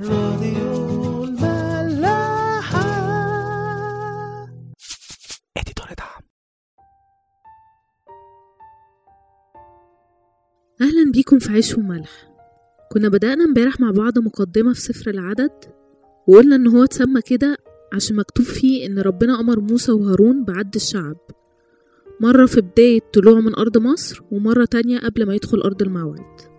راديو الملاحة. اديتور دعم أهلا بيكم في عيش وملح. كنا بدأنا امبارح مع بعض مقدمة في سفر العدد وقلنا إن هو اتسمى كده عشان مكتوب فيه إن ربنا أمر موسى وهارون بعد الشعب. مرة في بداية طلوعه من أرض مصر ومرة تانية قبل ما يدخل أرض الموعد.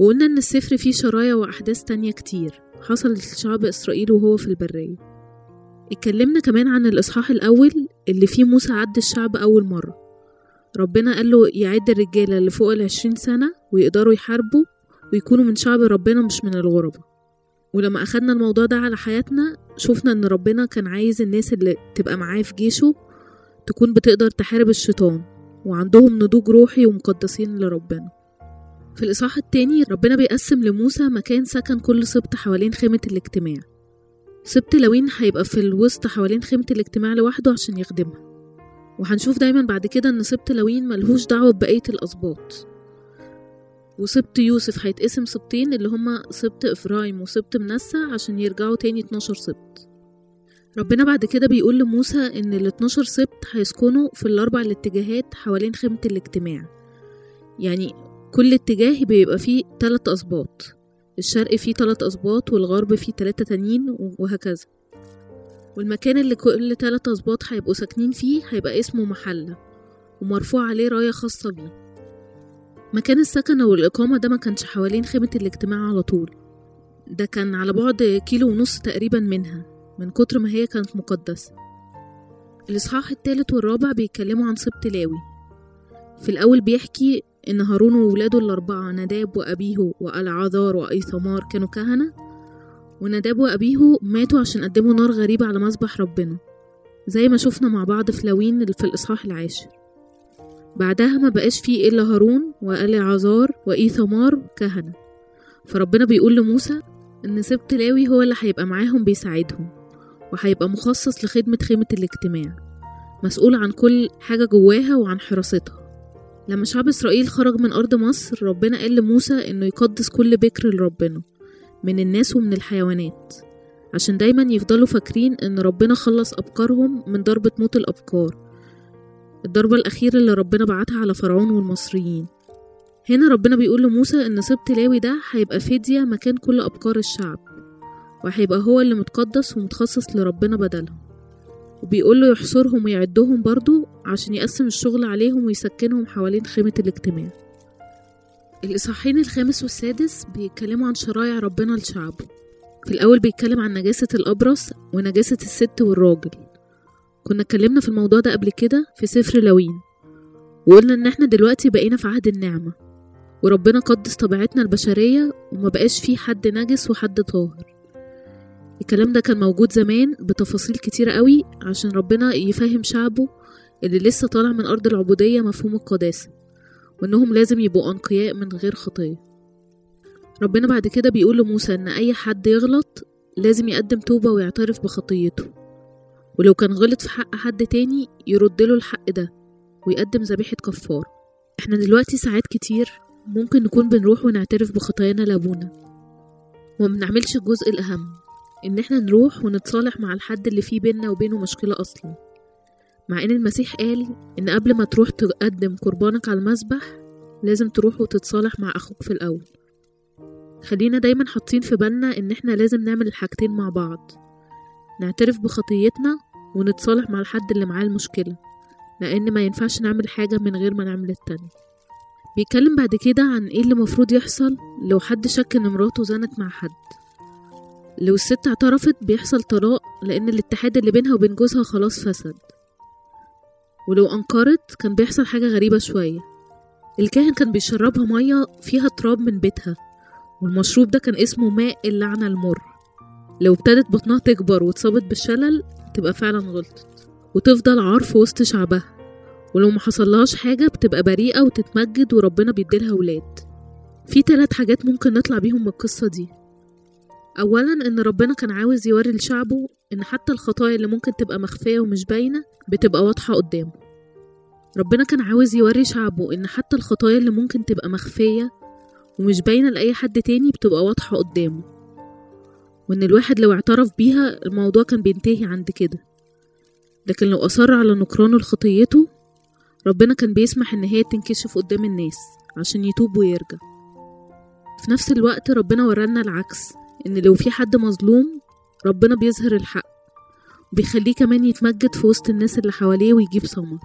وقلنا إن السفر فيه شرايع وأحداث تانية كتير. حصلت لشعب إسرائيل وهو في البرية. اتكلمنا كمان عن الإصحاح الأول اللي فيه موسى عد الشعب أول مرة. ربنا قال له يعد الرجالة اللي فوق العشرين سنة ويقدروا يحاربوا ويكونوا من شعب ربنا مش من الغربة. ولما أخدنا الموضوع ده على حياتنا شفنا إن ربنا كان عايز الناس اللي تبقى معاه في جيشه تكون بتقدر تحارب الشيطان وعندهم نضوج روحي ومقدسين لربنا. في الإصحاح التاني ربنا بيقسم لموسى مكان سكن كل سبط حوالين خيمة الاجتماع. سبط لوين هيبقى في الوسط حوالين خيمة الاجتماع لوحده عشان يخدمها. وهنشوف دايما بعد كده إن سبط لوين ملهوش دعوة ببقية الأسباط. وسبط يوسف هيتقسم سبطين اللي هما سبط إفرايم وسبط منسى عشان يرجعوا تاني 12 سبط. ربنا بعد كده بيقول لموسى إن ال 12 سبط هيسكنوا في الأربع الاتجاهات حوالين خيمة الاجتماع. يعني كل اتجاه بيبقى فيه تلات أسباط الشرق فيه تلات أسباط والغرب فيه تلاتة تانيين وهكذا. والمكان اللي كل تلات أسباط هيبقوا ساكنين فيه هيبقى اسمه محلة ومرفوع عليه راية خاصة بيه. مكان السكن أو الإقامة ده ما كانش حوالين خيمة الاجتماع على طول. ده كان على بعد كيلو ونص تقريبا منها من كتر ما هي كانت مقدسة. الإصحاح التالت والرابع بيتكلموا عن سبط لاوي. في الأول بيحكي إن هارون وولاده الأربعة نداب وأبيه وألعاذار وأيثمار كانوا كهنة. ونداب وأبيه ماتوا عشان قدموا نار غريبة على مذبح ربنا زي ما شفنا مع بعض في لوين في الإصحاح العاشر. بعدها ما بقاش فيه إلا هارون وألعازار وإيثمار كهنة. فربنا بيقول لموسى إن سبط لاوي هو اللي هيبقى معاهم بيساعدهم وهيبقى مخصص لخدمة خيمة الاجتماع مسؤول عن كل حاجة جواها وعن حراستها. لما شعب إسرائيل خرج من أرض مصر ربنا قال لموسى إنه يقدس كل بكر لربنا من الناس ومن الحيوانات عشان دايما يفضلوا فاكرين إن ربنا خلص أبكارهم من ضربة موت الأبكار الضربة الأخيرة اللي ربنا بعتها على فرعون والمصريين. هنا ربنا بيقول لموسى إن سبط لاوي ده هيبقى فدية مكان كل أبكار الشعب وهيبقى هو اللي متقدس ومتخصص لربنا بدلهم. وبيقول له يحصرهم ويعدهم برضو عشان يقسم الشغل عليهم ويسكنهم حوالين خيمة الاجتماع. الإصحاحين الخامس والسادس بيتكلموا عن شرائع ربنا لشعبه. في الأول بيتكلم عن نجاسة الأبرص ونجاسة الست والراجل. كنا اتكلمنا في الموضوع ده قبل كده في سفر لوين. وقلنا إن إحنا دلوقتي بقينا في عهد النعمة. وربنا قدس طبيعتنا البشرية وما بقاش فيه حد نجس وحد طاهر. الكلام ده كان موجود زمان بتفاصيل كتيرة قوي عشان ربنا يفهم شعبه اللي لسه طالع من أرض العبودية مفهوم القداسة وإنهم لازم يبقوا أنقياء من غير خطية. ربنا بعد كده بيقول لموسى إن أي حد يغلط لازم يقدم توبة ويعترف بخطيته. ولو كان غلط في حق حد تاني يردله الحق ده ويقدم ذبيحة كفار. إحنا دلوقتي ساعات كتير ممكن نكون بنروح ونعترف بخطايانا لأبونا وما بنعملش الجزء الأهم. إن إحنا نروح ونتصالح مع الحد اللي فيه بينا وبينه مشكلة أصلا. مع إن المسيح قال إن قبل ما تروح تقدم قربانك على المذبح لازم تروح وتتصالح مع أخوك في الأول. خلينا دايما حاطين في بالنا إن إحنا لازم نعمل الحاجتين مع بعض. نعترف بخطيتنا ونتصالح مع الحد اللي معاه المشكلة لأن ما ينفعش نعمل حاجة من غير ما نعمل التانية بيتكلم بعد كده عن إيه اللي مفروض يحصل لو حد شك إن مراته زنت مع حد. لو الست اعترفت بيحصل طلاق لأن الاتحاد اللي بينها وبين جوزها خلاص فسد. ولو أنكرت كان بيحصل حاجة غريبة شوية. الكاهن كان بيشربها مية فيها تراب من بيتها والمشروب ده كان اسمه ماء اللعنة المر. لو ابتدت بطنها تكبر واتصابت بالشلل تبقى فعلا غلطت وتفضل عار في وسط شعبها. ولو ما حصلهاش حاجة بتبقى بريئة وتتمجد وربنا بيديلها ولاد. في تلات حاجات ممكن نطلع بيهم من القصة دي. أولا إن ربنا كان عاوز يوري لشعبه إن حتى الخطايا اللي ممكن تبقى مخفية ومش باينة بتبقى واضحة قدامه. ربنا كان عاوز يوري شعبه إن حتى الخطايا اللي ممكن تبقى مخفية ومش باينة لأي حد تاني بتبقى واضحة قدامه. وإن الواحد لو اعترف بيها الموضوع كان بينتهي عند كده. لكن لو أصر على نكرانه لخطيته ربنا كان بيسمح إن هي تنكشف قدام الناس عشان يتوب ويرجع. في نفس الوقت ربنا ورانا العكس. إن لو في حد مظلوم ربنا بيظهر الحق وبيخليه كمان يتمجد في وسط الناس اللي حواليه ويجيب ثمر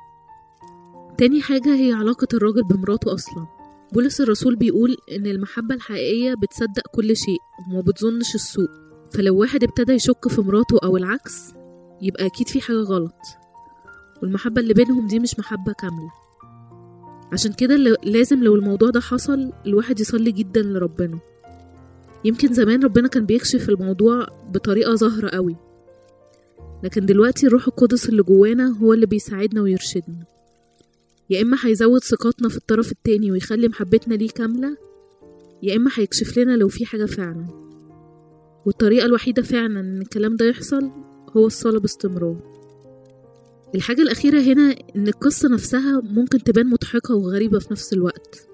تاني حاجة هي علاقة الراجل بمراته أصلا. بولس الرسول بيقول إن المحبة الحقيقية بتصدق كل شيء وما بتظنش السوء. فلو واحد ابتدى يشك في مراته أو العكس يبقى أكيد في حاجة غلط. والمحبة اللي بينهم دي مش محبة كاملة. عشان كده لازم لو الموضوع ده حصل الواحد يصلي جدا لربنا. يمكن زمان ربنا كان بيكشف الموضوع بطريقة ظاهرة قوي. لكن دلوقتي الروح القدس اللي جوانا هو اللي بيساعدنا ويرشدنا. يا إما هيزود ثقتنا في الطرف التاني ويخلي محبتنا ليه كاملة يا إما هيكشف لنا لو في حاجة فعلا. والطريقة الوحيدة فعلا إن الكلام ده يحصل هو الصلاة باستمرار. الحاجة الأخيرة هنا إن القصة نفسها ممكن تبان مضحكة وغريبة في نفس الوقت.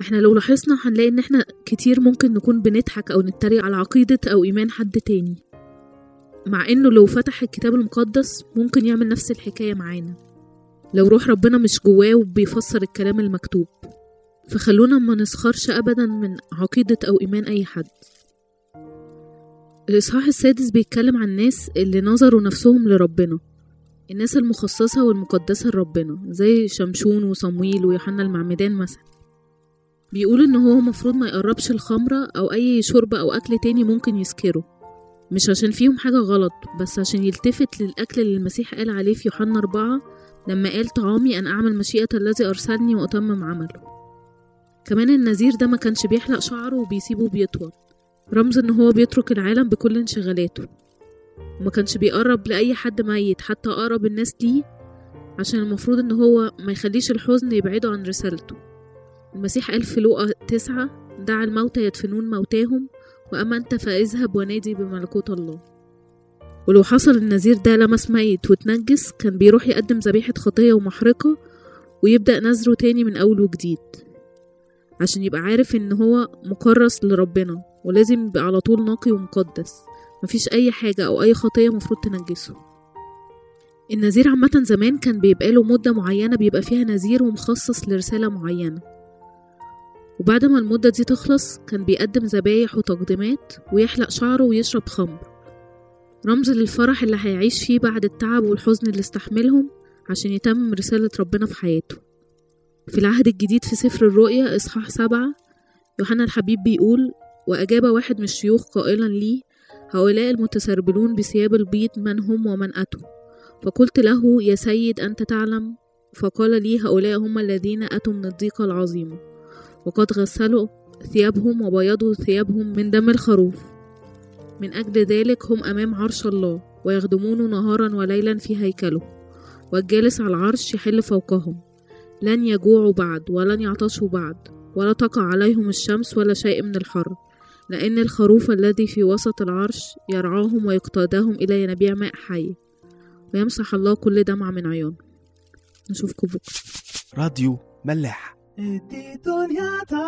إحنا لو لاحظنا هنلاقي ان إحنا كتير ممكن نكون بنضحك أو نتريق على عقيدة أو ايمان حد تاني. مع انه لو فتح الكتاب المقدس ممكن يعمل نفس الحكاية معانا. لو روح ربنا مش جواه وبيفسر الكلام المكتوب. فخلونا ما نسخرش ابدا من عقيدة أو إيمان أي حد. الإصحاح السادس بيتكلم عن الناس اللي نظروا نفسهم لربنا. الناس المخصصة والمقدسة لربنا زي شمشون وصمويل ويوحنا المعمدان مثلا. بيقول إن هو مفروض ما يقربش الخمرة أو أي شرب أو أكل تاني ممكن يسكره. مش عشان فيهم حاجة غلط بس عشان يلتفت للأكل اللي المسيح قال عليه في يوحنا أربعة لما قال طعامي أن أعمل مشيئة الذي أرسلني وأتمم عمله كمان النذير ده ما كانش بيحلق شعره وبيسيبه بيطول. رمز إن هو بيترك العالم بكل انشغالاته. وما كانش بيقرب لأي حد ميت حتى أقرب الناس ليه عشان المفروض إن هو ما يخليش الحزن يبعده عن رسالته. المسيح قال في لوقا تسعة دع الموتى يدفنون موتاهم وأما أنت فاذهب ونادي بملكوت الله. ولو حصل النذير ده لمس ميت وتنجس كان بيروح يقدم ذبيحة خطية ومحرقة ويبدأ نذره تاني من أول وجديد. عشان يبقى عارف إن هو مكرس لربنا ولازم يبقى على طول نقي ومقدس. مفيش أي حاجة أو أي خطية مفروض تنجسه. النذير عامة زمان كان بيبقى له مدة معينة بيبقى فيها نذير ومخصص لرسالة معينة. وبعد ما المدة دي تخلص كان بيقدم ذبايح وتقديمات ويحلق شعره ويشرب خمر. رمز للفرح اللي هيعيش فيه بعد التعب والحزن اللي استحملهم عشان يتمم رسالة ربنا في حياته. في العهد الجديد في سفر الرؤيا إصحاح سبعة يوحنا الحبيب بيقول وأجاب واحد من الشيوخ قائلا لي هؤلاء المتسربلون بثياب البيض من هم ومن أتوا؟ فقلت له يا سيد أنت تعلم؟ فقال لي هؤلاء هم الذين أتوا من الضيقة العظيمة وقد غسلوا ثيابهم وبيضوا ثيابهم من دم الخروف. من أجل ذلك هم أمام عرش الله ويخدمون نهارا وليلا في هيكله والجالس على العرش يحل فوقهم. لن يجوعوا بعد ولن يعطشوا بعد ولا تقع عليهم الشمس ولا شيء من الحر لأن الخروف الذي في وسط العرش يرعاهم ويقتادهم إلى ينابيع ماء حي. ويمسح الله كل دمعة من عيون. نشوفكم بكرة. راديو ملاح. editoriata.